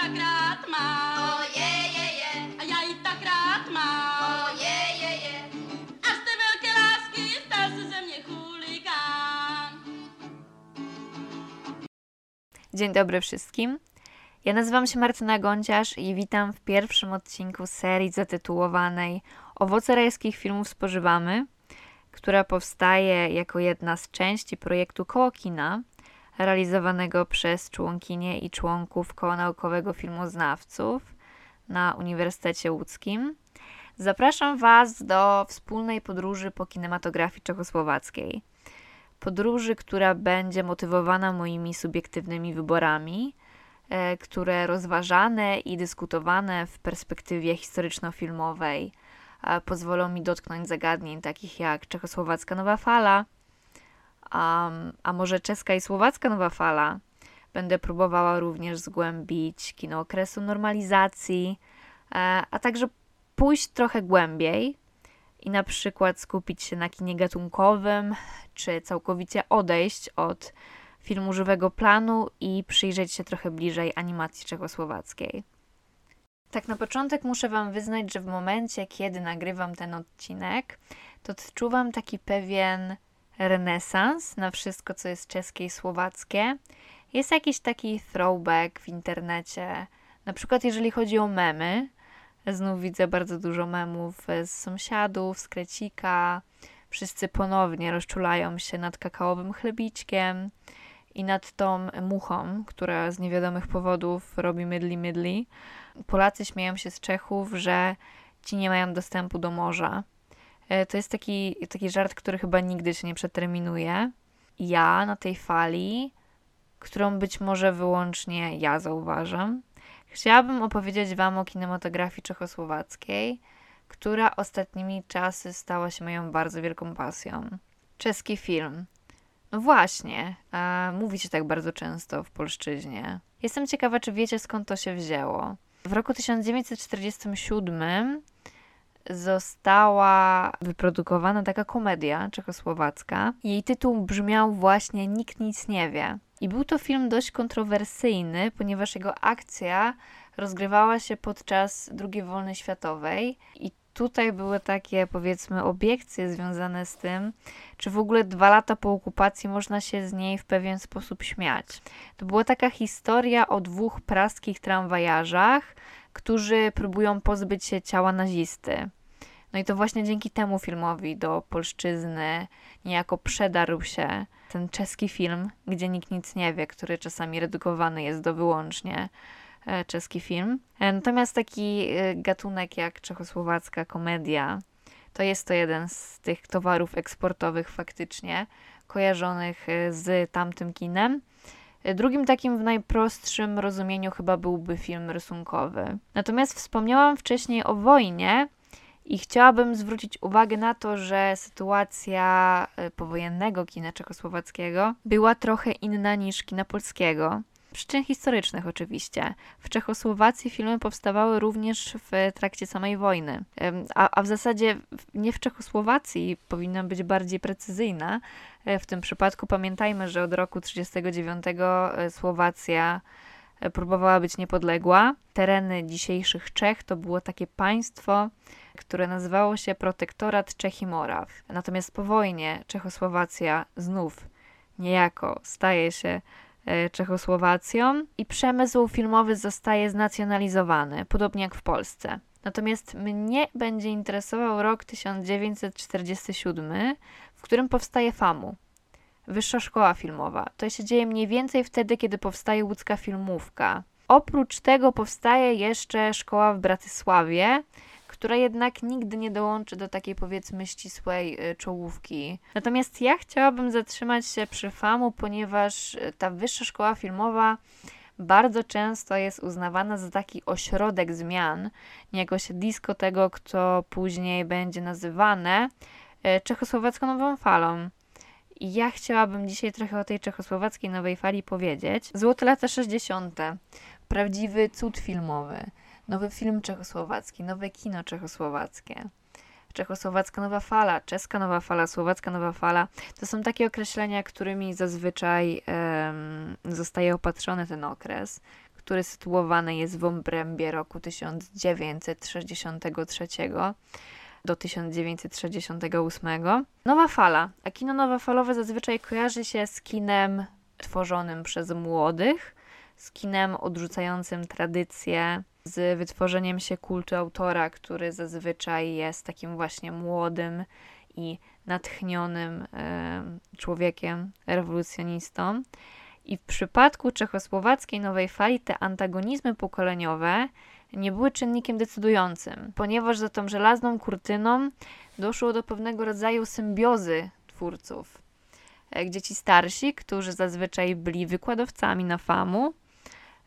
tak rad mam. Ojejeje, A ja i tak rad mam. ojejeje. Aż te wielkie laski stał ze mnie chuligan. Dzień dobry wszystkim. Ja nazywam się Martyna Gąciarz i witam w pierwszym odcinku serii zatytułowanej Owoce rajskich filmów spożywamy, która powstaje jako jedna z części projektu Koło Kina, realizowanego przez członkinie i członków Koła Naukowego Filmoznawców na Uniwersytecie Łódzkim. Zapraszam Was do wspólnej podróży po kinematografii czechosłowackiej podróży, która będzie motywowana moimi subiektywnymi wyborami, e, które rozważane i dyskutowane w perspektywie historyczno-filmowej pozwolą mi dotknąć zagadnień takich jak czechosłowacka nowa fala, a, a może czeska i słowacka nowa fala. Będę próbowała również zgłębić kino okresu normalizacji, e, a także pójść trochę głębiej i na przykład skupić się na kinie gatunkowym, czy całkowicie odejść od filmu żywego planu i przyjrzeć się trochę bliżej animacji czechosłowackiej. Tak na początek muszę Wam wyznać, że w momencie, kiedy nagrywam ten odcinek, to odczuwam taki pewien renesans na wszystko, co jest czeskie i słowackie. Jest jakiś taki throwback w internecie, na przykład jeżeli chodzi o memy. Znów widzę bardzo dużo memów z sąsiadów, z krecika, wszyscy ponownie rozczulają się nad kakaowym chlebiczkiem i nad tą muchą, która z niewiadomych powodów robi mydli mydli. Polacy śmieją się z Czechów, że ci nie mają dostępu do morza. E, To jest taki, taki żart, który chyba nigdy się nie przeterminuje. Ja na tej fali, którą być może wyłącznie ja zauważam, chciałabym opowiedzieć Wam o kinematografii czechosłowackiej, która ostatnimi czasy stała się moją bardzo wielką pasją. Czeski film. No właśnie, a mówi się tak bardzo często w polszczyźnie. Jestem ciekawa, czy wiecie skąd to się wzięło. W roku 1947 została wyprodukowana taka komedia czechosłowacka. Jej tytuł brzmiał właśnie Nikt nic nie wie. I był to film dość kontrowersyjny, ponieważ jego akcja rozgrywała się podczas II wojny światowej i tutaj były takie, powiedzmy, obiekcje związane z tym, czy w ogóle dwa lata po okupacji można się z niej w pewien sposób śmiać. To była taka historia o dwóch praskich tramwajarzach, którzy próbują pozbyć się ciała nazisty. No i to właśnie dzięki temu filmowi do polszczyzny niejako przedarł się ten czeski film, gdzie nikt nic nie wie, który czasami redukowany jest do wyłącznie e, czeski film. E, Natomiast taki e, gatunek jak czechosłowacka komedia, to jest to jeden z tych towarów eksportowych faktycznie, kojarzonych z tamtym kinem. E, Drugim takim w najprostszym rozumieniu chyba byłby film rysunkowy. Natomiast wspomniałam wcześniej o wojnie i chciałabym zwrócić uwagę na to, że sytuacja e, powojennego kina czechosłowackiego była trochę inna niż kina polskiego. Przyczyn historycznych oczywiście. W Czechosłowacji filmy powstawały również w trakcie samej wojny. A, a w zasadzie nie w Czechosłowacji, powinnam być bardziej precyzyjna. E, W tym przypadku pamiętajmy, że od roku 1939 Słowacja e, próbowała być niepodległa. Tereny dzisiejszych Czech to było takie państwo, które nazywało się Protektorat Czech i Moraw. Natomiast po wojnie Czechosłowacja znów niejako staje się e, Czechosłowacją i przemysł filmowy zostaje znacjonalizowany, podobnie jak w Polsce. Natomiast mnie będzie interesował rok 1947, w którym powstaje FAMU. Wyższa Szkoła Filmowa. To się dzieje mniej więcej wtedy, kiedy powstaje łódzka filmówka. Oprócz tego powstaje jeszcze szkoła w Bratysławie, która jednak nigdy nie dołączy do takiej powiedzmy ścisłej y, czołówki. Natomiast ja chciałabym zatrzymać się przy FAMU, ponieważ y, ta wyższa szkoła filmowa bardzo często jest uznawana za taki ośrodek zmian, niejako siedlisko tego, kto później będzie nazywane y, czechosłowacką nową falą. I ja chciałabym dzisiaj trochę o tej czechosłowackiej nowej fali powiedzieć. Złote lata 60. Prawdziwy cud filmowy nowy film czechosłowacki, nowe kino czechosłowackie. Czechosłowacka nowa fala, czeska nowa fala, słowacka nowa fala. To są takie określenia, którymi zazwyczaj em, zostaje opatrzony ten okres, który sytuowany jest w obrębie roku 1963 do 1968. Nowa fala. A kino nowofalowe zazwyczaj kojarzy się z kinem tworzonym przez młodych, z kinem odrzucającym tradycję, z wytworzeniem się kultu autora, który zazwyczaj jest takim właśnie młodym i natchnionym człowiekiem, rewolucjonistą. I w przypadku czechosłowackiej nowej fali te antagonizmy pokoleniowe nie były czynnikiem decydującym, ponieważ za tą żelazną kurtyną doszło do pewnego rodzaju symbiozy twórców. E, gdzie ci starsi, którzy zazwyczaj byli wykładowcami na FAMu,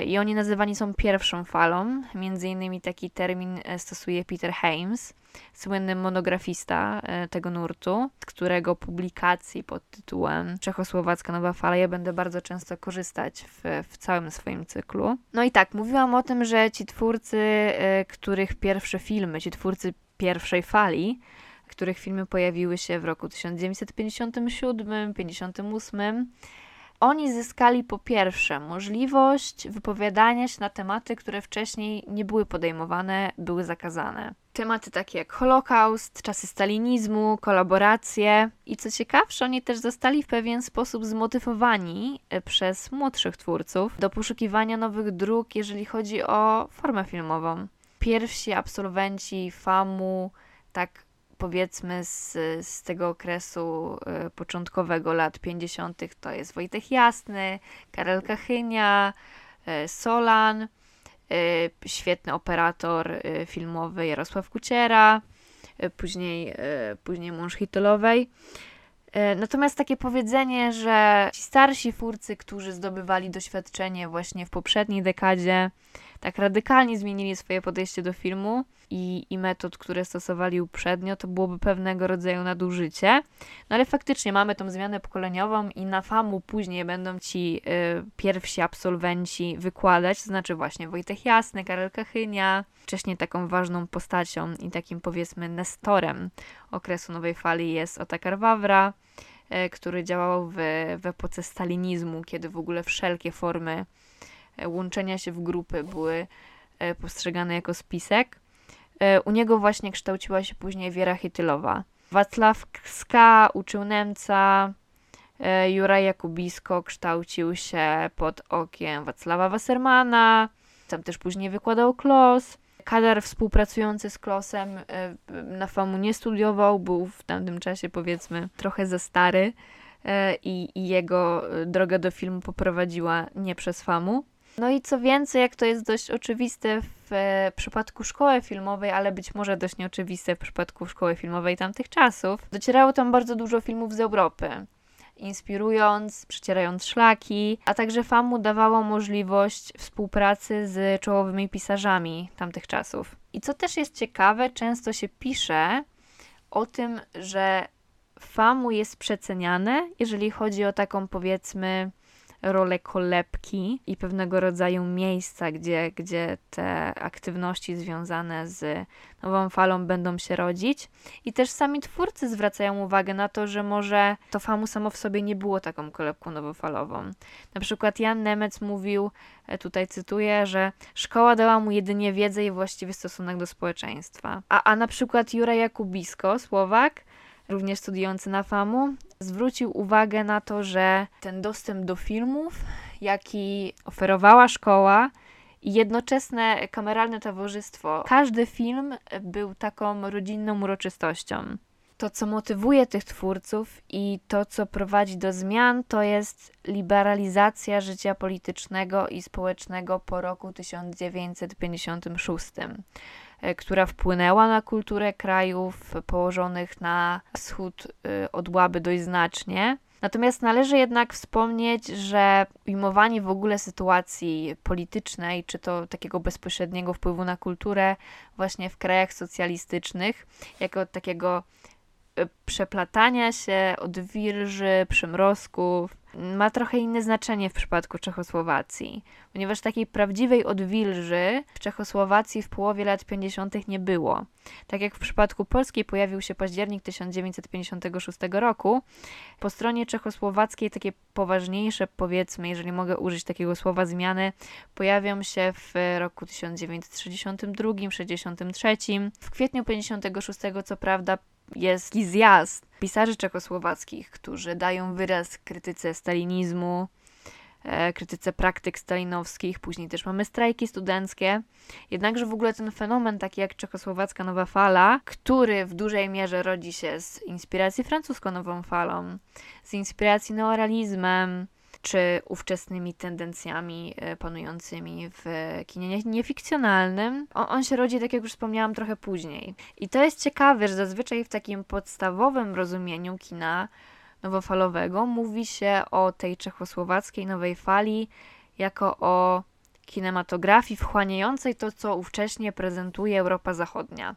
i oni nazywani są pierwszą falą. Między innymi taki termin e, stosuje Peter Hames, słynny monografista e, tego nurtu, z którego publikacji pod tytułem Czechosłowacka Nowa Fala ja będę bardzo często korzystać w, w całym swoim cyklu. No i tak, mówiłam o tym, że ci twórcy, e, których pierwsze filmy, ci twórcy pierwszej fali, których filmy pojawiły się w roku 1957, 58, oni zyskali po pierwsze możliwość wypowiadania się na tematy, które wcześniej nie były podejmowane, były zakazane. Tematy takie jak Holokaust, czasy stalinizmu, kolaboracje i co ciekawsze, oni też zostali w pewien sposób zmotywowani e, przez młodszych twórców do poszukiwania nowych dróg, jeżeli chodzi o formę filmową. Pierwsi absolwenci FAMu tak powiedzmy z, z tego okresu y, początkowego lat 50. to jest Wojtek Jasny, Karel Kachynia, y, Solan, y, świetny operator filmowy Jarosław Kuciera, później, później mąż Hitolowej. Natomiast takie powiedzenie, że ci starsi twórcy, którzy zdobywali doświadczenie właśnie w poprzedniej dekadzie, tak radykalnie zmienili swoje podejście do filmu i, i metod, które stosowali uprzednio, to byłoby pewnego rodzaju nadużycie. No ale faktycznie mamy tą zmianę pokoleniową i na famu później będą ci y, pierwsi absolwenci wykładać, to znaczy właśnie Wojtek Jasny, Karel Kachynia, wcześniej taką ważną postacią i takim powiedzmy nestorem okresu nowej fali jest Otakar Wawra, y, który działał w, w epoce stalinizmu, kiedy w ogóle wszelkie formy E, łączenia się w grupy były e, postrzegane jako spisek. E, u niego właśnie kształciła się później Wiera Chytylowa. Wacław Ska uczył Nemca, Juraj Jakubisko kształcił się pod okiem Wacława Wassermana, tam też później wykładał Klos. Kadar współpracujący z Klosem na FAMu nie studiował, był w tamtym czasie powiedzmy trochę za stary i, i jego droga do filmu poprowadziła nie przez FAMu. No i co więcej, jak to jest dość oczywiste w e, przypadku szkoły filmowej, ale być może dość nieoczywiste w przypadku szkoły filmowej tamtych czasów, docierało tam bardzo dużo filmów z Europy. Inspirując, przecierając szlaki, a także FAMU dawało możliwość współpracy z czołowymi pisarzami tamtych czasów. I co też jest ciekawe, często się pisze o tym, że FAMU jest przeceniane, jeżeli chodzi o taką powiedzmy rolę kolebki i pewnego rodzaju miejsca, gdzie, gdzie te aktywności związane z nową falą będą się rodzić. I też sami twórcy zwracają uwagę na to, że może to famu samo w sobie nie było taką kolebką nowofalową. Na przykład Jan Nemec mówił, e, tutaj cytuję, że szkoła dała mu jedynie wiedzę i właściwy stosunek do społeczeństwa. A, a na przykład Juraj Jakubisko, Słowak, również studiujący na FAMU, zwrócił uwagę na to, że ten dostęp do filmów, jaki oferowała szkoła, i jednoczesne kameralne towarzystwo. Każdy film był taką rodzinną uroczystością. To, co motywuje tych twórców i to, co prowadzi do zmian, to jest liberalizacja życia politycznego i społecznego po roku 1956. E, która wpłynęła na kulturę krajów położonych na wschód e, od Łaby dość znacznie. Natomiast należy jednak wspomnieć, że ujmowanie w ogóle sytuacji politycznej, czy to takiego bezpośredniego wpływu na kulturę właśnie w krajach socjalistycznych, jako takiego przeplatania się, odwilży, przymrozków ma trochę inne znaczenie w przypadku Czechosłowacji, ponieważ takiej prawdziwej odwilży w Czechosłowacji w połowie lat 50. nie było. Tak jak w przypadku Polski pojawił się październik 1956 roku, po stronie czechosłowackiej takie poważniejsze, powiedzmy, jeżeli mogę użyć takiego słowa zmiany, pojawią się w roku 1932-63. W kwietniu 56 co prawda jest zjazd pisarzy czechosłowackich, którzy dają wyraz krytyce stalinizmu, e, krytyce praktyk stalinowskich, później też mamy strajki studenckie. Jednakże w ogóle ten fenomen, taki jak czechosłowacka nowa fala, który w dużej mierze rodzi się z inspiracji francuską nową falą, z inspiracji neorealizmem, czy ówczesnymi tendencjami e, panującymi w kinie niefikcjonalnym. On, on się rodzi, tak jak już wspomniałam, trochę później. I to jest ciekawe, że zazwyczaj w takim podstawowym rozumieniu kina nowofalowego mówi się o tej czechosłowackiej nowej fali jako o kinematografii wchłaniającej to, co ówcześnie prezentuje Europa Zachodnia.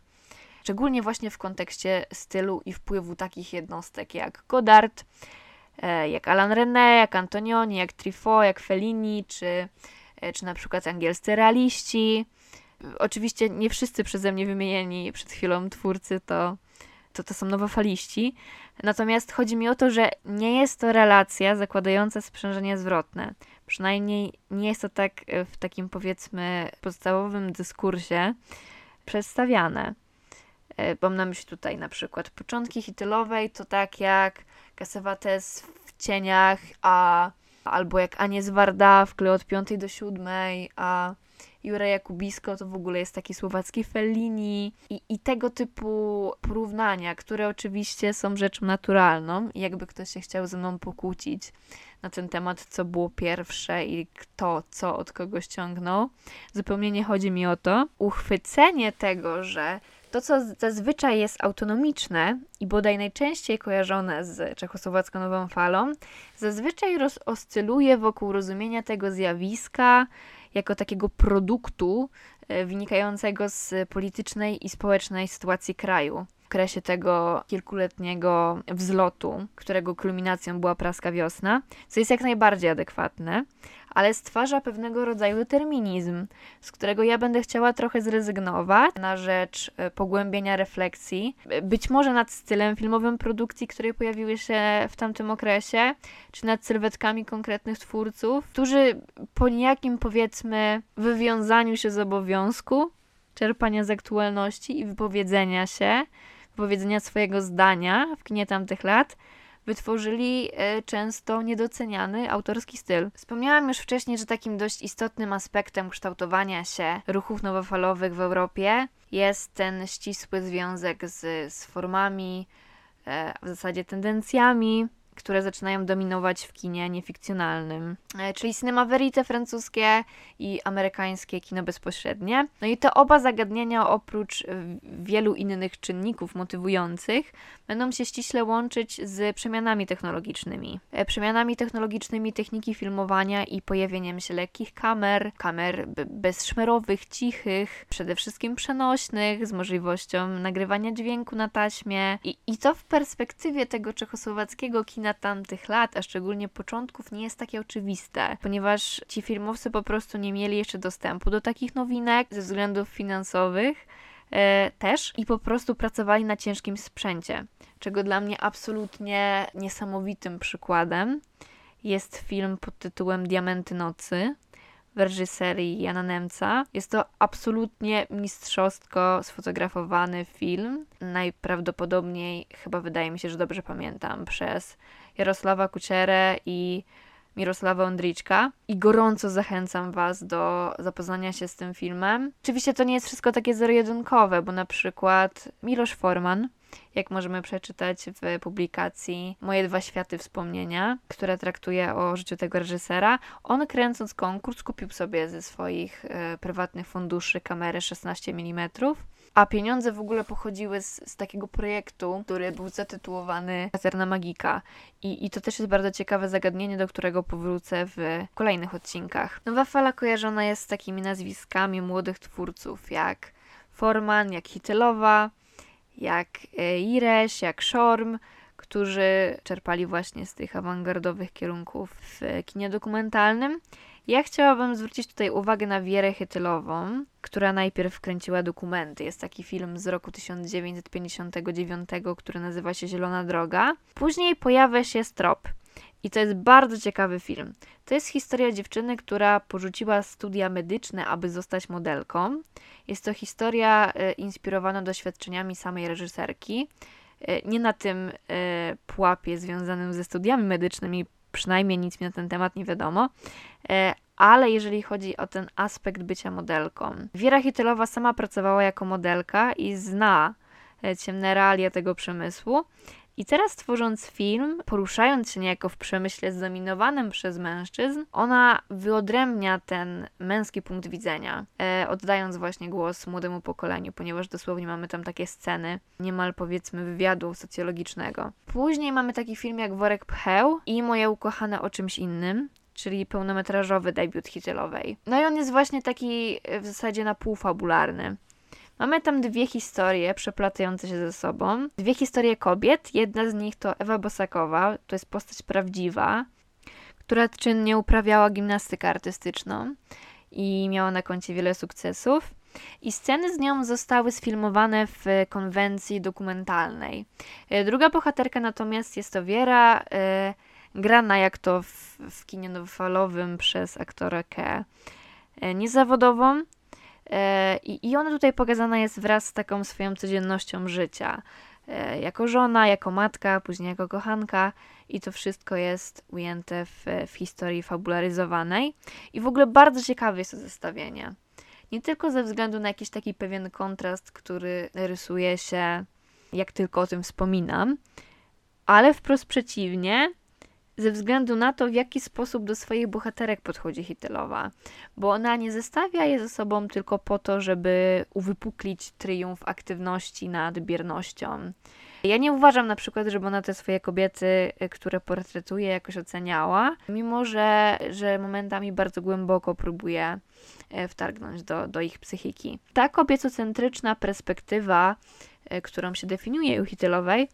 Szczególnie właśnie w kontekście stylu i wpływu takich jednostek jak Godard, jak Alan René, jak Antonioni, jak Truffaut, jak Fellini, czy, e, czy na przykład angielscy realiści. Oczywiście nie wszyscy przeze mnie wymienieni przed chwilą twórcy to, to, to są nowofaliści. Natomiast chodzi mi o to, że nie jest to relacja zakładająca sprzężenie zwrotne. Przynajmniej nie jest to tak e, w takim powiedzmy podstawowym dyskursie przedstawiane. Mam na myśli tutaj na przykład początki hitylowej, to tak jak Casavetes w cieniach, a albo jak Anies Warda w kle od 5 do 7, a Jura Jakubisko to w ogóle jest taki słowacki Fellini i, i tego typu porównania, które oczywiście są rzeczą naturalną jakby ktoś się chciał ze mną pokłócić na ten temat, co było pierwsze i kto co od kogo ściągnął, zupełnie nie chodzi mi o to. Uchwycenie tego, że to, co zazwyczaj jest autonomiczne i bodaj najczęściej kojarzone z czechosłowacką nową falą, zazwyczaj oscyluje wokół rozumienia tego zjawiska jako takiego produktu e, wynikającego z politycznej i społecznej sytuacji kraju w okresie tego kilkuletniego wzlotu, którego kulminacją była praska wiosna, co jest jak najbardziej adekwatne, ale stwarza pewnego rodzaju determinizm, z którego ja będę chciała trochę zrezygnować na rzecz e, pogłębienia refleksji, być może nad stylem filmowym produkcji, które pojawiły się w tamtym okresie, czy nad sylwetkami konkretnych twórców, którzy po niejakim powiedzmy wywiązaniu się z obowiązku czerpania z aktualności i wypowiedzenia się, wypowiedzenia swojego zdania w kinie tamtych lat, wytworzyli e, często niedoceniany autorski styl. Wspomniałam już wcześniej, że takim dość istotnym aspektem kształtowania się ruchów nowofalowych w Europie jest ten ścisły związek z, z formami, e, w zasadzie tendencjami, które zaczynają dominować w kinie niefikcjonalnym, e, czyli cinema verite francuskie i amerykańskie kino bezpośrednie. No i te oba zagadnienia, oprócz wielu innych czynników motywujących, będą się ściśle łączyć z przemianami technologicznymi. E, przemianami technologicznymi techniki filmowania i pojawieniem się lekkich kamer, kamer bezszmerowych, cichych, przede wszystkim przenośnych, z możliwością nagrywania dźwięku na taśmie. I, i to w perspektywie tego czechosłowackiego kina na tamtych lat, a szczególnie początków, nie jest takie oczywiste, ponieważ ci filmowcy po prostu nie mieli jeszcze dostępu do takich nowinek ze względów finansowych e, też i po prostu pracowali na ciężkim sprzęcie, czego dla mnie absolutnie niesamowitym przykładem jest film pod tytułem Diamenty Nocy, w reżyserii Jana Nemca. Jest to absolutnie mistrzostko sfotografowany film. Najprawdopodobniej, chyba wydaje mi się, że dobrze pamiętam, przez Jarosława Kucierę i Mirosława Ondriczka i gorąco zachęcam Was do zapoznania się z tym filmem. Oczywiście to nie jest wszystko takie zero-jedynkowe, bo na przykład Miloš Forman jak możemy przeczytać w publikacji Moje dwa światy wspomnienia, która traktuje o życiu tego reżysera. On kręcąc konkurs kupił sobie ze swoich e, prywatnych funduszy kamerę 16 mm, a pieniądze w ogóle pochodziły z, z takiego projektu, który był zatytułowany Laserna Magika. I, I to też jest bardzo ciekawe zagadnienie, do którego powrócę w kolejnych odcinkach. Nowa fala kojarzona jest z takimi nazwiskami młodych twórców jak Forman, jak Hitylowa, jak e, Ireś, jak Szorm, którzy czerpali właśnie z tych awangardowych kierunków w kinie dokumentalnym. Ja chciałabym zwrócić tutaj uwagę na Wierę Chytylową, która najpierw kręciła dokumenty. Jest taki film z roku 1959, który nazywa się Zielona Droga. Później pojawia się Strop. I to jest bardzo ciekawy film. To jest historia dziewczyny, która porzuciła studia medyczne, aby zostać modelką. Jest to historia e, inspirowana doświadczeniami samej reżyserki. E, nie na tym e, pułapie związanym ze studiami medycznymi, przynajmniej nic mi na ten temat nie wiadomo, ale jeżeli chodzi o ten aspekt bycia modelką. Wiera Hitylowa sama pracowała jako modelka i zna ciemne realia tego przemysłu. I teraz tworząc film, poruszając się niejako w przemyśle zdominowanym przez mężczyzn, ona wyodrębnia ten męski punkt widzenia, e, oddając właśnie głos młodemu pokoleniu, ponieważ dosłownie mamy tam takie sceny, niemal powiedzmy wywiadu socjologicznego. Później mamy taki film jak Worek Pcheł i Moje ukochane o czymś innym, czyli pełnometrażowy debiut Hitlerowej. No i on jest właśnie taki w zasadzie na pół fabularny. Mamy tam dwie historie przeplatające się ze sobą. Dwie historie kobiet. Jedna z nich to Ewa Bosakowa, to jest postać prawdziwa, która czynnie uprawiała gimnastykę artystyczną i miała na koncie wiele sukcesów. I sceny z nią zostały sfilmowane w konwencji dokumentalnej. E, druga bohaterka natomiast jest to Wiera, e, grana jak to w, w kinie nowofalowym przez aktorkę e, niezawodową, I, I ona tutaj pokazana jest wraz z taką swoją codziennością życia. E, jako żona, jako matka, później jako kochanka, i to wszystko jest ujęte w, w historii fabularyzowanej. I w ogóle bardzo ciekawe jest to zestawienie. Nie tylko ze względu na jakiś taki pewien kontrast, który rysuje się, jak tylko o tym wspominam, ale wprost przeciwnie, ze względu na to, w jaki sposób do swoich bohaterek podchodzi Hitlerowa, bo ona nie zestawia je ze sobą tylko po to, żeby uwypuklić triumf aktywności nad biernością. Ja nie uważam na przykład, żeby ona te swoje kobiety, które portretuje, jakoś oceniała, mimo że, że momentami bardzo głęboko próbuje e, wtargnąć do, do ich psychiki. Ta kobiecocentryczna perspektywa, e, którą się definiuje u Hitlerowej,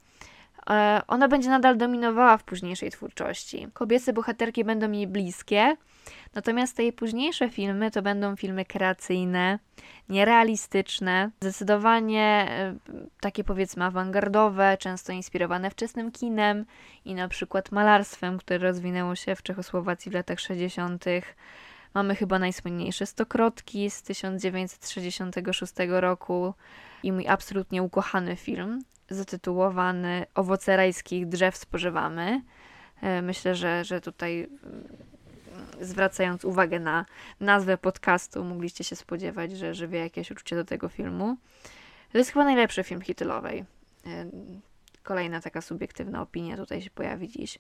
ona będzie nadal dominowała w późniejszej twórczości. Kobiece bohaterki będą jej bliskie, natomiast te jej późniejsze filmy to będą filmy kreacyjne, nierealistyczne, zdecydowanie e, takie powiedzmy awangardowe, często inspirowane wczesnym kinem i na przykład malarstwem, które rozwinęło się w Czechosłowacji w latach 60. Mamy chyba najsłynniejsze Stokrotki z 1966 roku i mój absolutnie ukochany film zatytułowany Owoce rajskich drzew spożywamy. E, myślę, że, że tutaj mm, zwracając uwagę na nazwę podcastu, mogliście się spodziewać, że, że wie jakieś uczucie do tego filmu. To jest chyba najlepszy film Hitlerowej. E, kolejna taka subiektywna opinia tutaj się pojawi dziś.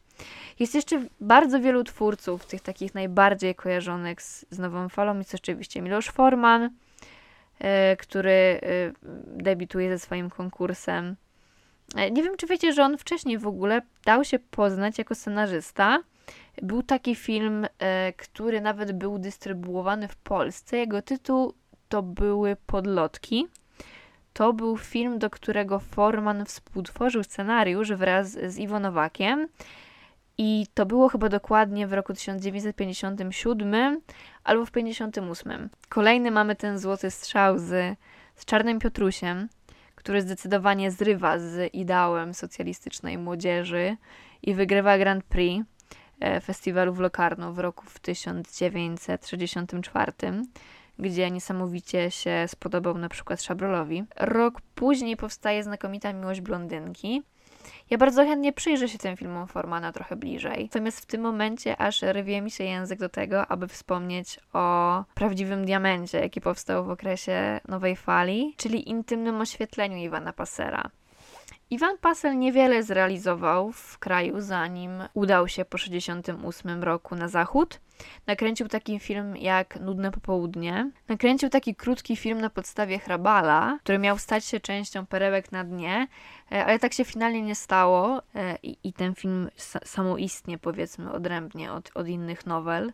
Jest jeszcze bardzo wielu twórców, tych takich najbardziej kojarzonych z, z nową falą. Jest oczywiście Miloš Forman, który debiutuje ze swoim konkursem E, nie wiem, czy wiecie, że on wcześniej w ogóle dał się poznać jako scenarzysta. Był taki film, e, który nawet był dystrybuowany w Polsce. Jego tytuł to były Podlotki. To był film, do którego Forman współtworzył scenariusz wraz z Iwo Nowakiem. I to było chyba dokładnie w roku 1957 albo w 1958. Kolejny mamy ten złoty strzał z, z Czarnym Piotrusiem który zdecydowanie zrywa z ideałem socjalistycznej młodzieży i wygrywa Grand Prix e, festiwalu w Locarno w roku w 1964, gdzie niesamowicie się spodobał na przykład Szabrolowi. Rok później powstaje znakomita miłość blondynki, ja bardzo chętnie przyjrzę się tym filmom Formana trochę bliżej. Natomiast w tym momencie aż rwie mi się język do tego, aby wspomnieć o prawdziwym diamencie, jaki powstał w okresie nowej fali, czyli intymnym oświetleniu Iwana Passera. Iwan Pasel niewiele zrealizował w kraju, zanim udał się po 1968 roku na zachód. Nakręcił taki film jak Nudne Popołudnie. Nakręcił taki krótki film na podstawie Hrabala, który miał stać się częścią Perełek na dnie, e, ale tak się finalnie nie stało e, i, i ten film samoistnie, powiedzmy, odrębnie od, od innych nowel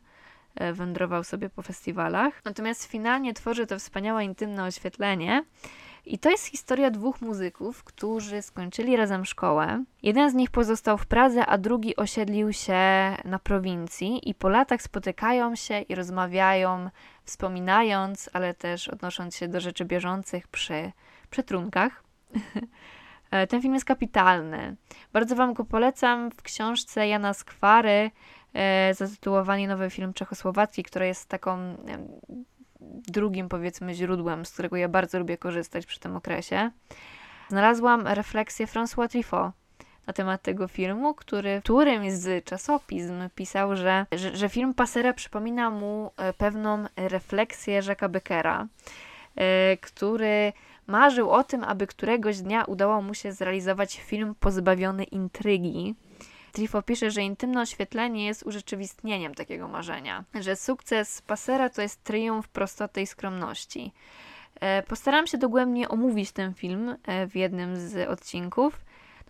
e, wędrował sobie po festiwalach. Natomiast finalnie tworzy to wspaniałe, intymne oświetlenie, I to jest historia dwóch muzyków, którzy skończyli razem szkołę. Jeden z nich pozostał w Pradze, a drugi osiedlił się na prowincji i po latach spotykają się i rozmawiają, wspominając, ale też odnosząc się do rzeczy bieżących przy, przy trunkach. E, ten film jest kapitalny. Bardzo Wam go polecam w książce Jana Skwary, e, zatytułowany Nowy Film Czechosłowacki, który jest taką drugim, powiedzmy, źródłem, z którego ja bardzo lubię korzystać przy tym okresie. Znalazłam refleksję François Truffaut na temat tego filmu, który w którymś z czasopism pisał, że, że, że film Passera przypomina mu e, pewną refleksję Jacques'a Beckera, e, który marzył o tym, aby któregoś dnia udało mu się zrealizować film pozbawiony intrygi. Trifo pisze, że intymne oświetlenie jest urzeczywistnieniem takiego marzenia, że sukces Passera to jest triumf prostoty i skromności. E, postaram się dogłębnie omówić ten film w jednym z odcinków,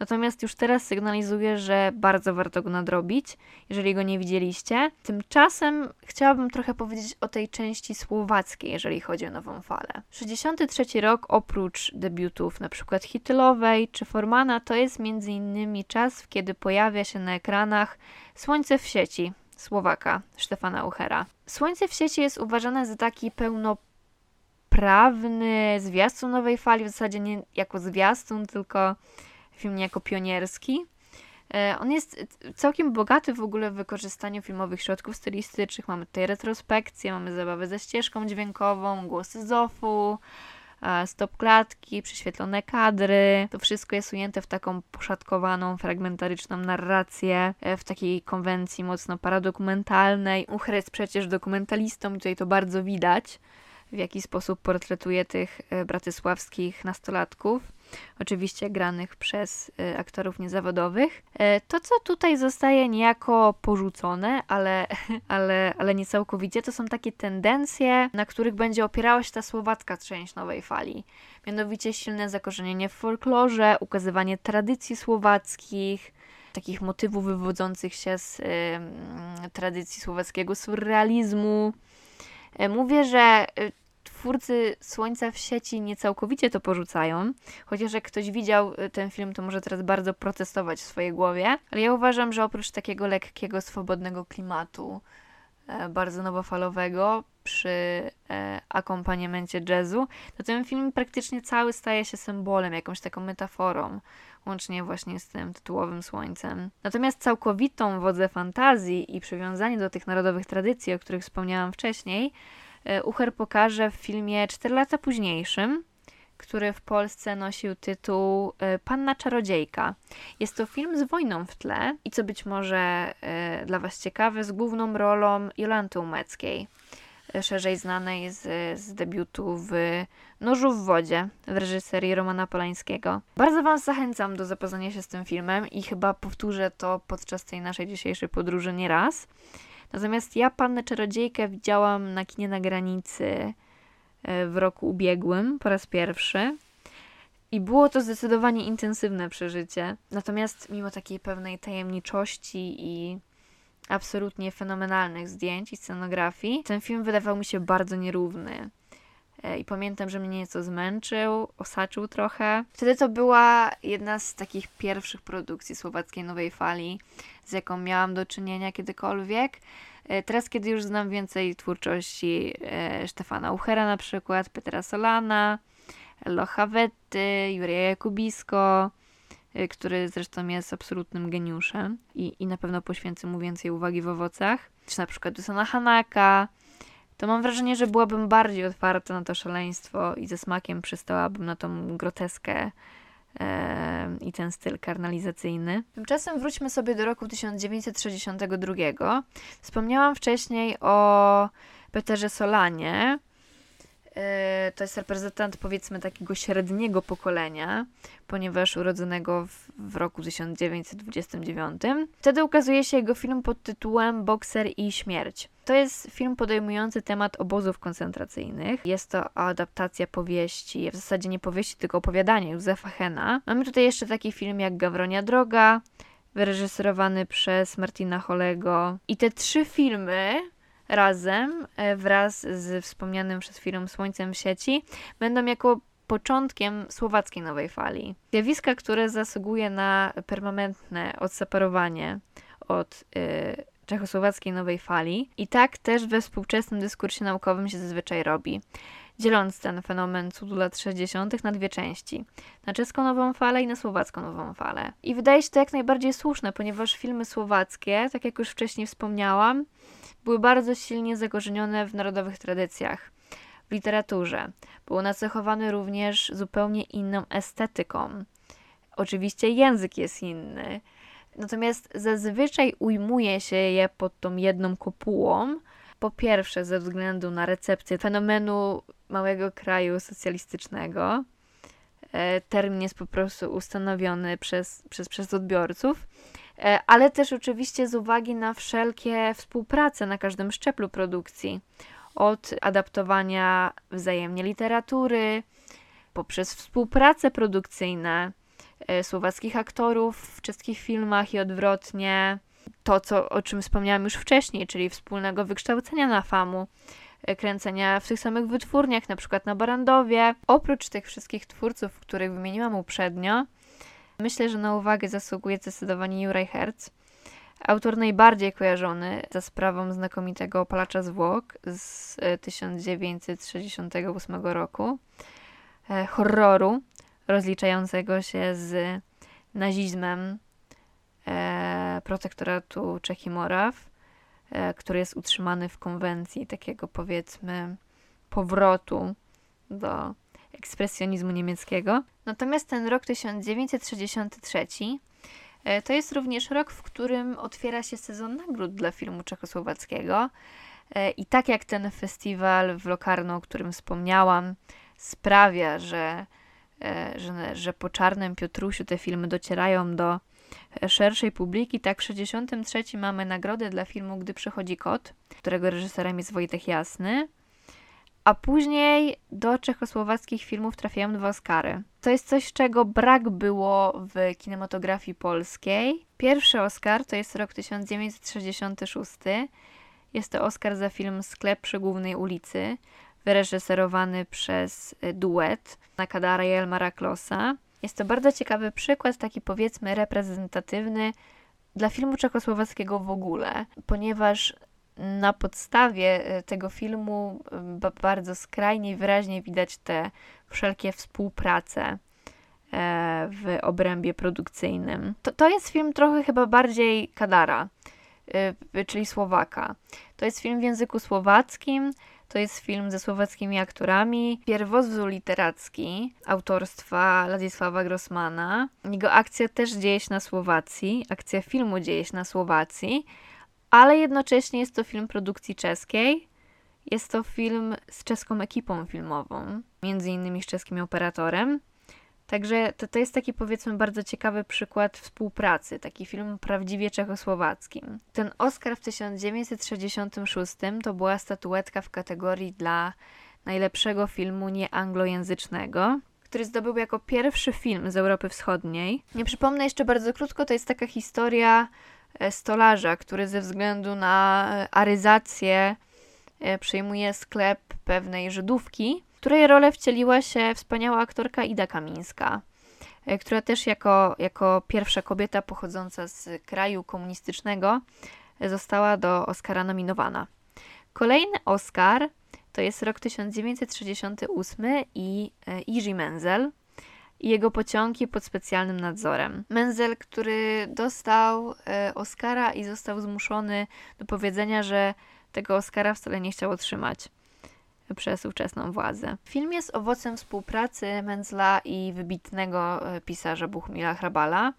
Natomiast już teraz sygnalizuję, że bardzo warto go nadrobić, jeżeli go nie widzieliście. Tymczasem chciałabym trochę powiedzieć o tej części słowackiej, jeżeli chodzi o nową falę. 63 rok oprócz debiutów np. Hitylowej czy Formana to jest innymi czas, kiedy pojawia się na ekranach Słońce w sieci Słowaka Stefana Uchera. Słońce w sieci jest uważane za taki pełnoprawny zwiastun nowej fali, w zasadzie nie jako zwiastun, tylko film niejako pionierski. E, on jest całkiem bogaty w ogóle w wykorzystaniu filmowych środków stylistycznych. Mamy tutaj retrospekcję, mamy zabawę ze ścieżką dźwiękową, głosy Zofu, e, stop klatki, prześwietlone kadry. To wszystko jest ujęte w taką poszatkowaną, fragmentaryczną narrację, e, w takiej konwencji mocno paradokumentalnej. Ucher jest przecież dokumentalistą i tutaj to bardzo widać, w jaki sposób portretuje tych bratysławskich nastolatków oczywiście granych przez y, aktorów niezawodowych. E, to, co tutaj zostaje niejako porzucone, ale, ale, ale nie całkowicie, to są takie tendencje, na których będzie opierała się ta słowacka część nowej fali. Mianowicie silne zakorzenienie w folklorze, ukazywanie tradycji słowackich, takich motywów wywodzących się z y, tradycji słowackiego surrealizmu. E, mówię, że y, twórcy Słońca w sieci nie całkowicie to porzucają, chociaż jak ktoś widział y, ten film, to może teraz bardzo protestować w swojej głowie, ale ja uważam, że oprócz takiego lekkiego, swobodnego klimatu, e, bardzo nowofalowego przy e, akompaniamencie jazzu, to ten film praktycznie cały staje się symbolem, jakąś taką metaforą, łącznie właśnie z tym tytułowym słońcem. Natomiast całkowitą wodzę fantazji i przywiązanie do tych narodowych tradycji, o których wspomniałam wcześniej, Ucher pokaże w filmie 4 lata późniejszym, który w Polsce nosił tytuł e, Panna Czarodziejka. Jest to film z wojną w tle i co być może e, dla Was ciekawe, z główną rolą Jolanty Umeckiej, szerzej znanej z, z debiutu w Nożu w wodzie w reżyserii Romana Polańskiego. Bardzo Was zachęcam do zapoznania się z tym filmem i chyba powtórzę to podczas tej naszej dzisiejszej podróży nie raz. Natomiast ja Pannę Czarodziejkę widziałam na kinie na granicy e, w roku ubiegłym po raz pierwszy. I było to zdecydowanie intensywne przeżycie. Natomiast mimo takiej pewnej tajemniczości i absolutnie fenomenalnych zdjęć i scenografii, ten film wydawał mi się bardzo nierówny. E, I pamiętam, że mnie nieco zmęczył, osaczył trochę. Wtedy to była jedna z takich pierwszych produkcji słowackiej nowej fali, z jaką miałam do czynienia kiedykolwiek. E, teraz, kiedy już znam więcej twórczości e, Stefana Uchera na przykład, Petra Solana, Locha Wetty, Jurija Jakubisko, który zresztą jest absolutnym geniuszem i, i na pewno poświęcę mu więcej uwagi w owocach, czy na przykład Dusana Hanaka, to mam wrażenie, że byłabym bardziej otwarta na to szaleństwo i ze smakiem przystałabym na tą groteskę e, i ten styl karnalizacyjny. Tymczasem wróćmy sobie do roku 1962. Wspomniałam wcześniej o Peterze Solanie, to jest reprezentant powiedzmy takiego średniego pokolenia, ponieważ urodzonego w, w, roku 1929. Wtedy ukazuje się jego film pod tytułem Bokser i śmierć. To jest film podejmujący temat obozów koncentracyjnych. Jest to adaptacja powieści, w zasadzie nie powieści, tylko opowiadania Józefa Hena. Mamy tutaj jeszcze taki film jak Gawronia Droga, wyreżyserowany przez Martina Holego. I te trzy filmy razem e, wraz z wspomnianym przez chwilę Słońcem w sieci będą jako początkiem słowackiej nowej fali. Zjawiska, które zasługuje na permanentne odseparowanie od y, czechosłowackiej nowej fali i tak też we współczesnym dyskursie naukowym się zazwyczaj robi, dzieląc ten fenomen cudu lat 60. na dwie części, na czeską nową falę i na słowacką nową falę. I wydaje się to jak najbardziej słuszne, ponieważ filmy słowackie, tak jak już wcześniej wspomniałam, były bardzo silnie zakorzenione w narodowych tradycjach w literaturze. Było nacechowane również zupełnie inną estetyką. Oczywiście język jest inny, natomiast zazwyczaj ujmuje się je pod tą jedną kopułą. Po pierwsze, ze względu na recepcję fenomenu małego kraju socjalistycznego. E, termin jest po prostu ustanowiony przez, przez, przez odbiorców, e, ale też oczywiście z uwagi na wszelkie współprace na każdym szczeblu produkcji od adaptowania wzajemnie literatury, poprzez współprace produkcyjne słowackich aktorów w czeskich filmach i odwrotnie. To, co, o czym wspomniałam już wcześniej, czyli wspólnego wykształcenia na famu, e, kręcenia w tych samych wytwórniach, na przykład na Barandowie. Oprócz tych wszystkich twórców, których wymieniłam uprzednio, myślę, że na uwagę zasługuje zdecydowanie Juraj Herz, Autor najbardziej kojarzony za sprawą znakomitego Palacza Zwłok z 1968 e, roku, e, horroru rozliczającego się z nazizmem e, protektoratu Czech i Moraw, który jest utrzymany w konwencji takiego powiedzmy powrotu do ekspresjonizmu niemieckiego. Natomiast ten rok 1963 E, to jest również rok, w którym otwiera się sezon nagród dla filmu czechosłowackiego. E, I tak jak ten festiwal w Lokarno, o którym wspomniałam, sprawia, że, e, że, że po Czarnym Piotrusiu te filmy docierają do szerszej publiki, tak w 63 mamy nagrodę dla filmu Gdy przychodzi kot, którego reżyserem jest Wojtek Jasny a później do czechosłowackich filmów trafiają dwa Oscary. To jest coś, czego brak było w kinematografii polskiej. Pierwszy Oscar to jest rok 1966. Jest to Oscar za film Sklep przy głównej ulicy, wyreżyserowany przez duet Nakadara i Elmara Klosa. Jest to bardzo ciekawy przykład, taki powiedzmy reprezentatywny dla filmu czechosłowackiego w ogóle, ponieważ na podstawie e, tego filmu bardzo skrajnie i wyraźnie widać te wszelkie współprace e, w obrębie produkcyjnym. To, to jest film trochę chyba bardziej Kadara, czyli Słowaka. To jest film w języku słowackim, to jest film ze słowackimi aktorami. Pierwozwój literacki autorstwa Ladisława Grossmana. Jego akcja też dzieje się na Słowacji, akcja filmu dzieje się na Słowacji, ale jednocześnie jest to film produkcji czeskiej. Jest to film z czeską ekipą filmową, między innymi z czeskim operatorem. Także to, to jest taki powiedzmy bardzo ciekawy przykład współpracy, taki film prawdziwie czechosłowackim. Ten Oscar w 1966 to była statuetka w kategorii dla najlepszego filmu nieanglojęzycznego, który zdobył jako pierwszy film z Europy Wschodniej. Nie przypomnę jeszcze bardzo krótko, to jest taka historia E, stolarza, który ze względu na e, aryzację e, przejmuje sklep pewnej Żydówki, której rolę wcieliła się wspaniała aktorka Ida Kamińska, która też jako, jako pierwsza kobieta pochodząca z kraju komunistycznego została do Oscara nominowana. Kolejny Oscar to jest rok 1968 i Iji Menzel, i jego pociągi pod specjalnym nadzorem. Menzel, który dostał e, Oscara i został zmuszony do powiedzenia, że tego Oscara wcale nie chciał otrzymać przez ówczesną władzę. Film jest owocem współpracy Menzla i wybitnego e, pisarza Buchmila Hrabala.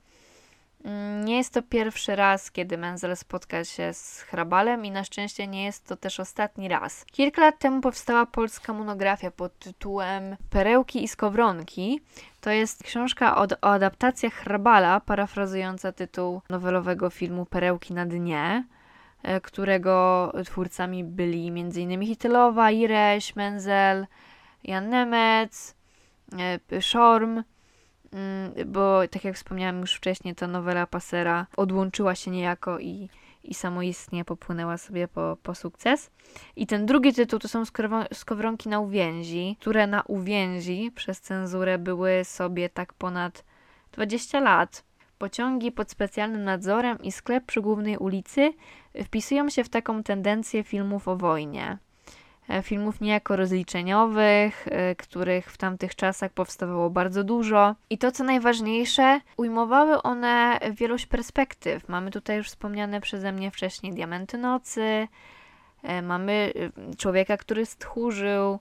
Mm, nie jest to pierwszy raz, kiedy Menzel spotka się z Hrabalem i na szczęście nie jest to też ostatni raz. Kilka lat temu powstała polska monografia pod tytułem Perełki i skowronki. To jest książka o, o adaptacjach Hrabala, parafrazująca tytuł nowelowego filmu Perełki na dnie, którego twórcami byli m.in. Hitylowa, Ireś, Menzel, Jan Nemec, e, Szorm. Mm, bo tak jak wspomniałam już wcześniej, ta nowela Passera odłączyła się niejako i, i samoistnie popłynęła sobie po, po sukces. I ten drugi tytuł to są skowronki na uwięzi, które na uwięzi przez cenzurę były sobie tak ponad 20 lat. Pociągi pod specjalnym nadzorem i sklep przy głównej ulicy wpisują się w taką tendencję filmów o wojnie. E, Filmów niejako rozliczeniowych, e, których w tamtych czasach powstawało bardzo dużo. I to, co najważniejsze, ujmowały one wielość perspektyw. Mamy tutaj już wspomniane przeze mnie wcześniej Diamenty Nocy, e, mamy e, człowieka, który stchórzył,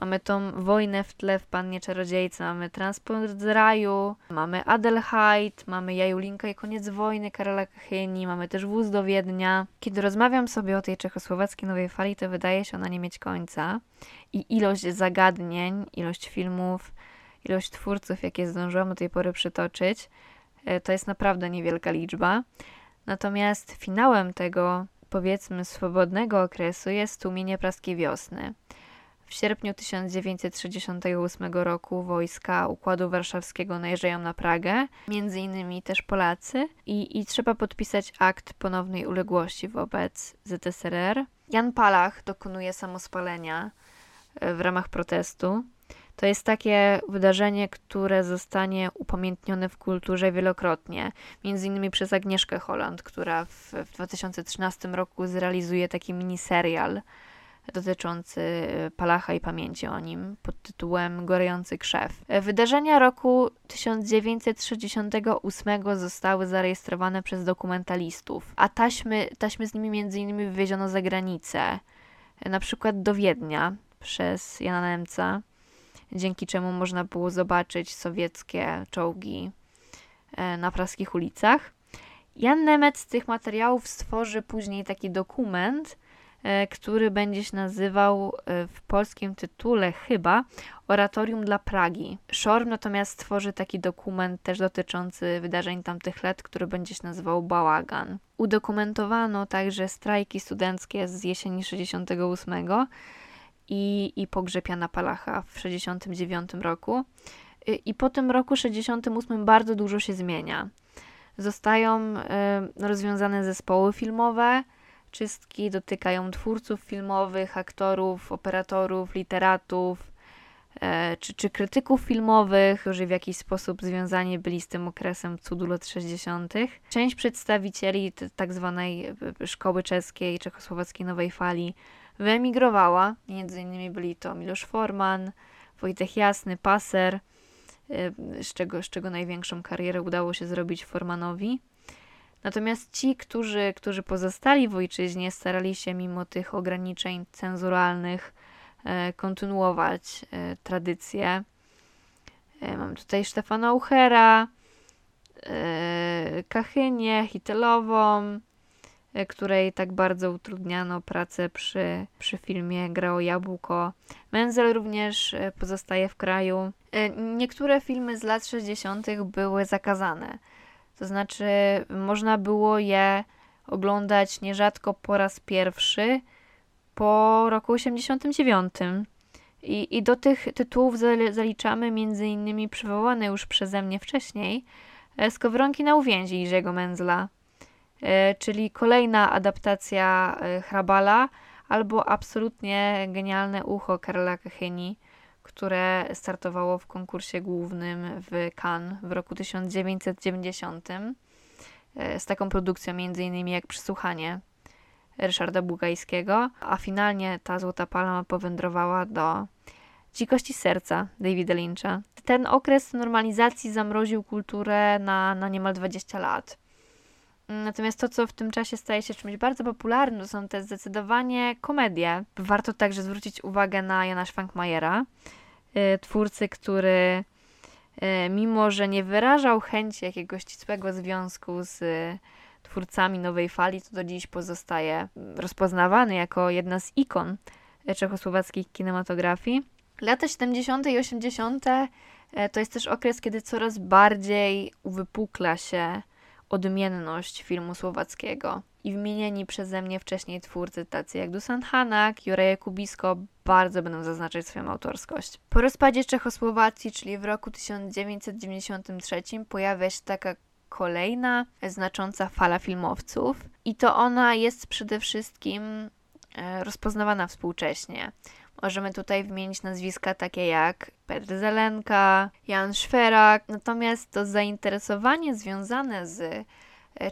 Mamy tą wojnę w tle w Pannie Czarodziejce, mamy Transport z raju, mamy Adelheid, mamy Jajulinka i koniec wojny Karola Kachyni, mamy też Wóz do Wiednia. Kiedy rozmawiam sobie o tej czechosłowackiej nowej fali, to wydaje się ona nie mieć końca. I ilość zagadnień, ilość filmów, ilość twórców, jakie zdążyłam do tej pory przytoczyć, e, to jest naprawdę niewielka liczba. Natomiast finałem tego, powiedzmy, swobodnego okresu jest tłumienie praskiej wiosny. W sierpniu 1968 roku wojska Układu Warszawskiego najeżdżają na Pragę, między innymi też Polacy, i, i trzeba podpisać akt ponownej uległości wobec ZSRR. Jan Palach dokonuje samospalenia e, w ramach protestu. To jest takie wydarzenie, które zostanie upamiętnione w kulturze wielokrotnie, między innymi przez Agnieszkę Holland, która w, w 2013 roku zrealizuje taki miniserial dotyczący e, Palacha i pamięci o nim pod tytułem Gorejący krzew. E, Wydarzenia roku 1968 zostały zarejestrowane przez dokumentalistów, a taśmy, taśmy z nimi innymi wywieziono za granicę, e, na przykład do Wiednia przez Jana Nemca, dzięki czemu można było zobaczyć sowieckie czołgi na praskich ulicach. Jan Nemec z tych materiałów stworzy później taki dokument, który będzie się nazywał e, w polskim tytule chyba Oratorium dla Pragi. Szorm natomiast stworzy taki dokument też dotyczący wydarzeń tamtych lat, który będzie się nazywał Bałagan. Udokumentowano także strajki studenckie z jesieni 68 i, i pogrzeb Jana Palacha w 69 roku. Y, I po tym roku 68 bardzo dużo się zmienia. Zostają y, rozwiązane zespoły filmowe, czystki dotykają twórców filmowych, aktorów, operatorów, literatów, e, czy, czy krytyków filmowych, którzy w jakiś sposób związani byli z tym okresem cudu lat 60. Część przedstawicieli tak zwanej e, szkoły czeskiej, czechosłowackiej nowej fali wyemigrowała. Między innymi byli to Miloš Forman, Wojtek Jasny, Paser, y, z czego, z czego największą karierę udało się zrobić Formanowi. Natomiast ci, którzy, którzy pozostali w ojczyźnie, starali się mimo tych ograniczeń cenzuralnych e, kontynuować e, tradycję. E, Mam tutaj Stefana Uchera, Kachynię, Hitelową, której tak bardzo utrudniano pracę przy, przy filmie Grało Jabłko. Menzel również pozostaje w kraju. Niektóre filmy z lat 60. były zakazane. To znaczy, można było je oglądać nierzadko po raz pierwszy po roku 89. I, i do tych tytułów zali- zaliczamy innymi przywołane już przeze mnie wcześniej e, Skowronki na uwięzi Jerzego Menzla, e, czyli kolejna adaptacja e, Hrabala albo absolutnie genialne ucho Karola Kachyni, które startowało w konkursie głównym w Cannes w roku 1990 e, z taką produkcją innymi jak Przysłuchanie Ryszarda Bugajskiego, a finalnie ta Złota Palma powędrowała do Dzikości Serca Davida Lyncha. Ten okres normalizacji zamroził kulturę na, na niemal 20 lat. Natomiast to, co w tym czasie staje się czymś bardzo popularnym, to są te zdecydowanie komedie. Warto także zwrócić uwagę na Jana Schwankmajera, twórcy, który y, mimo, że nie wyrażał chęci jakiegoś ścisłego związku z y, twórcami nowej fali, to do dziś pozostaje rozpoznawany jako jedna z ikon y, czechosłowackiej kinematografii. Lata 70. i 80. e, to jest też okres, kiedy coraz bardziej uwypukla się odmienność filmu słowackiego. I wymienieni przeze mnie wcześniej twórcy, tacy jak Dusan Hanak, Juraj Kubisko, bardzo będą zaznaczać swoją autorskość. Po rozpadzie Czechosłowacji, czyli w roku 1993, pojawia się taka kolejna znacząca fala filmowców. I to ona jest przede wszystkim e, rozpoznawana współcześnie. Możemy tutaj wymienić nazwiska takie jak Petr Zelenka, Jan Szwerak, natomiast to zainteresowanie związane z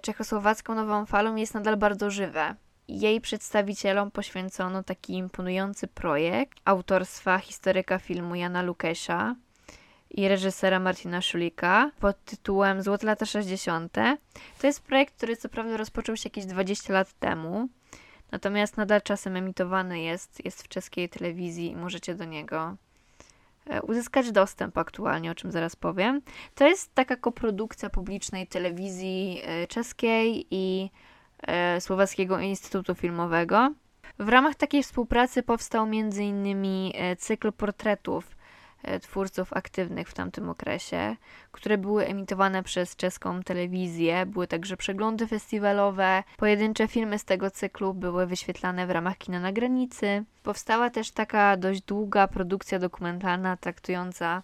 czechosłowacką nową falą jest nadal bardzo żywe. Jej przedstawicielom poświęcono taki imponujący projekt autorstwa historyka filmu Jana Lukesia i reżysera Marcina Szulika pod tytułem Złote lata 60. To jest projekt, który co prawda rozpoczął się jakieś 20 lat temu, natomiast nadal czasem emitowany jest, jest w czeskiej telewizji i możecie do niego uzyskać dostęp aktualnie, o czym zaraz powiem. To jest taka koprodukcja publicznej telewizji e, czeskiej i e, Słowackiego Instytutu Filmowego. W ramach takiej współpracy powstał m.in. cykl portretów twórców aktywnych w tamtym okresie, które były emitowane przez czeską telewizję. Były także przeglądy festiwalowe. Pojedyncze filmy z tego cyklu były wyświetlane w ramach kina na granicy. Powstała też taka dość długa produkcja dokumentalna traktująca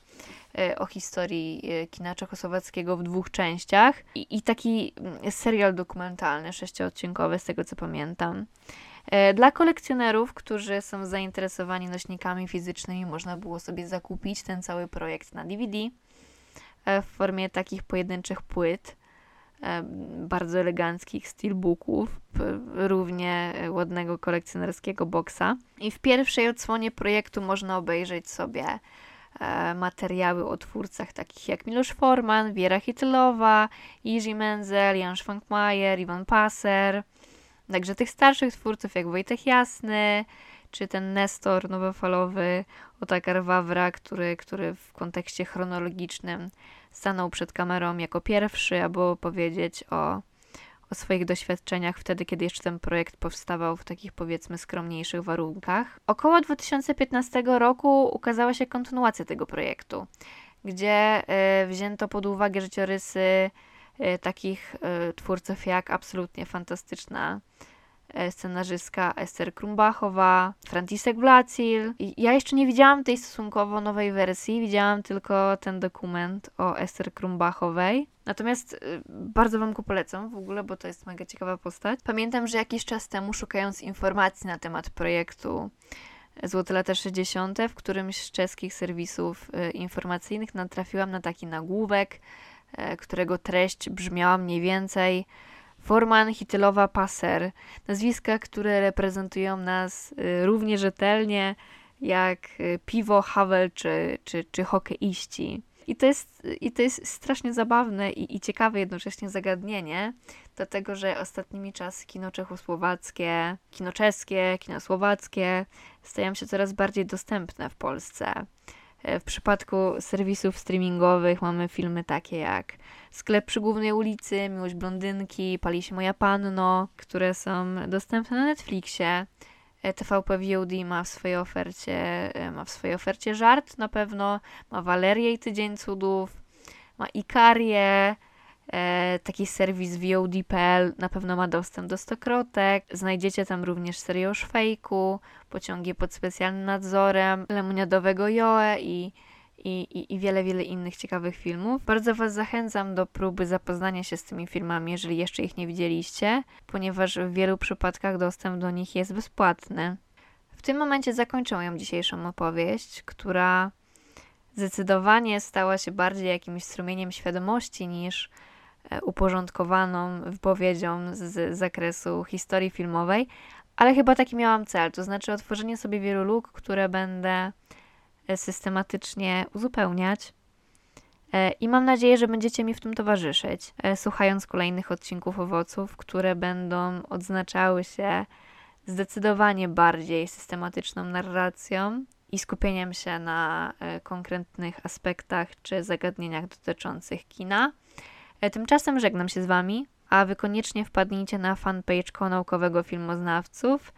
o historii kina czechosłowackiego w dwóch częściach i, i taki serial dokumentalny, sześcioodcinkowy z tego co pamiętam. Dla kolekcjonerów, którzy są zainteresowani nośnikami fizycznymi, można było sobie zakupić ten cały projekt na DVD w formie takich pojedynczych płyt, bardzo eleganckich steelbooków, równie ładnego kolekcjonerskiego boksa. I w pierwszej odsłonie projektu można obejrzeć sobie materiały o twórcach takich jak Miloš Forman, Wiera Hitlowa, Jiří Menzel, Jan Schwankmajer, Iwan Passer, Także tych starszych twórców jak Wojtek Jasny, czy ten Nestor nowofalowy, Otakar Wawra, który, który w kontekście chronologicznym stanął przed kamerą jako pierwszy, aby powiedzieć o, o swoich doświadczeniach wtedy, kiedy jeszcze ten projekt powstawał w takich powiedzmy skromniejszych warunkach. Około 2015 roku ukazała się kontynuacja tego projektu, gdzie y, wzięto pod uwagę życiorysy takich y, twórców jak absolutnie fantastyczna E, scenarzystka Ester Krumbachowa, Franciszek Blacil. Ja jeszcze nie widziałam tej stosunkowo nowej wersji, widziałam tylko ten dokument o Ester Krumbachowej. Natomiast e, bardzo Wam go polecam w ogóle, bo to jest mega ciekawa postać. Pamiętam, że jakiś czas temu, szukając informacji na temat projektu Złote lata 60., w którymś z czeskich serwisów e, informacyjnych natrafiłam na taki nagłówek, którego treść brzmiała mniej więcej Forman, Hitylowa, Passer. Nazwiska, które reprezentują nas y, równie rzetelnie jak y, Piwo, Havel czy, czy, czy hokeiści. I to jest, i to jest strasznie zabawne i, i ciekawe jednocześnie zagadnienie, dlatego że ostatnimi czasy kino czechosłowackie, kino czeskie, kino słowackie stają się coraz bardziej dostępne w Polsce. E, w przypadku serwisów streamingowych mamy filmy takie jak Sklep przy głównej ulicy, Miłość blondynki, Pali się moja panno, które są dostępne na Netflixie. E, TVP VOD ma w swojej ofercie, e, ma w swojej ofercie żart na pewno, ma Walerię i Tydzień Cudów, ma Ikarię, taki serwis VOD.pl na pewno ma dostęp do stokrotek. Znajdziecie tam również serię szwejku, pociągi pod specjalnym nadzorem, lemoniadowego Joe i, i, i, i wiele, wiele innych ciekawych filmów. Bardzo Was zachęcam do próby zapoznania się z tymi filmami, jeżeli jeszcze ich nie widzieliście, ponieważ w wielu przypadkach dostęp do nich jest bezpłatny. W tym momencie zakończę moją dzisiejszą opowieść, która zdecydowanie stała się bardziej jakimś strumieniem świadomości niż E, uporządkowaną wypowiedzią z zakresu historii filmowej, ale chyba taki miałam cel, to znaczy otworzenie sobie wielu luk, które będę e, systematycznie uzupełniać. E, I mam nadzieję, że będziecie mi w tym towarzyszyć, słuchając kolejnych odcinków owoców, które będą odznaczały się zdecydowanie bardziej systematyczną narracją i skupieniem się na konkretnych aspektach czy zagadnieniach dotyczących kina. E, tymczasem żegnam się z Wami, a Wy koniecznie wpadnijcie na fanpage Koło Naukowego Filmoznawców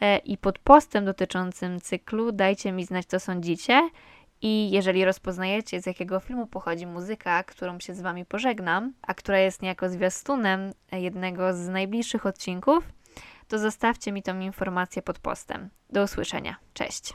e, i pod postem dotyczącym cyklu dajcie mi znać, co sądzicie. I jeżeli rozpoznajecie, z jakiego filmu pochodzi muzyka, którą się z Wami pożegnam, a która jest niejako zwiastunem jednego z najbliższych odcinków, to zostawcie mi tą informację pod postem. Do usłyszenia. Cześć.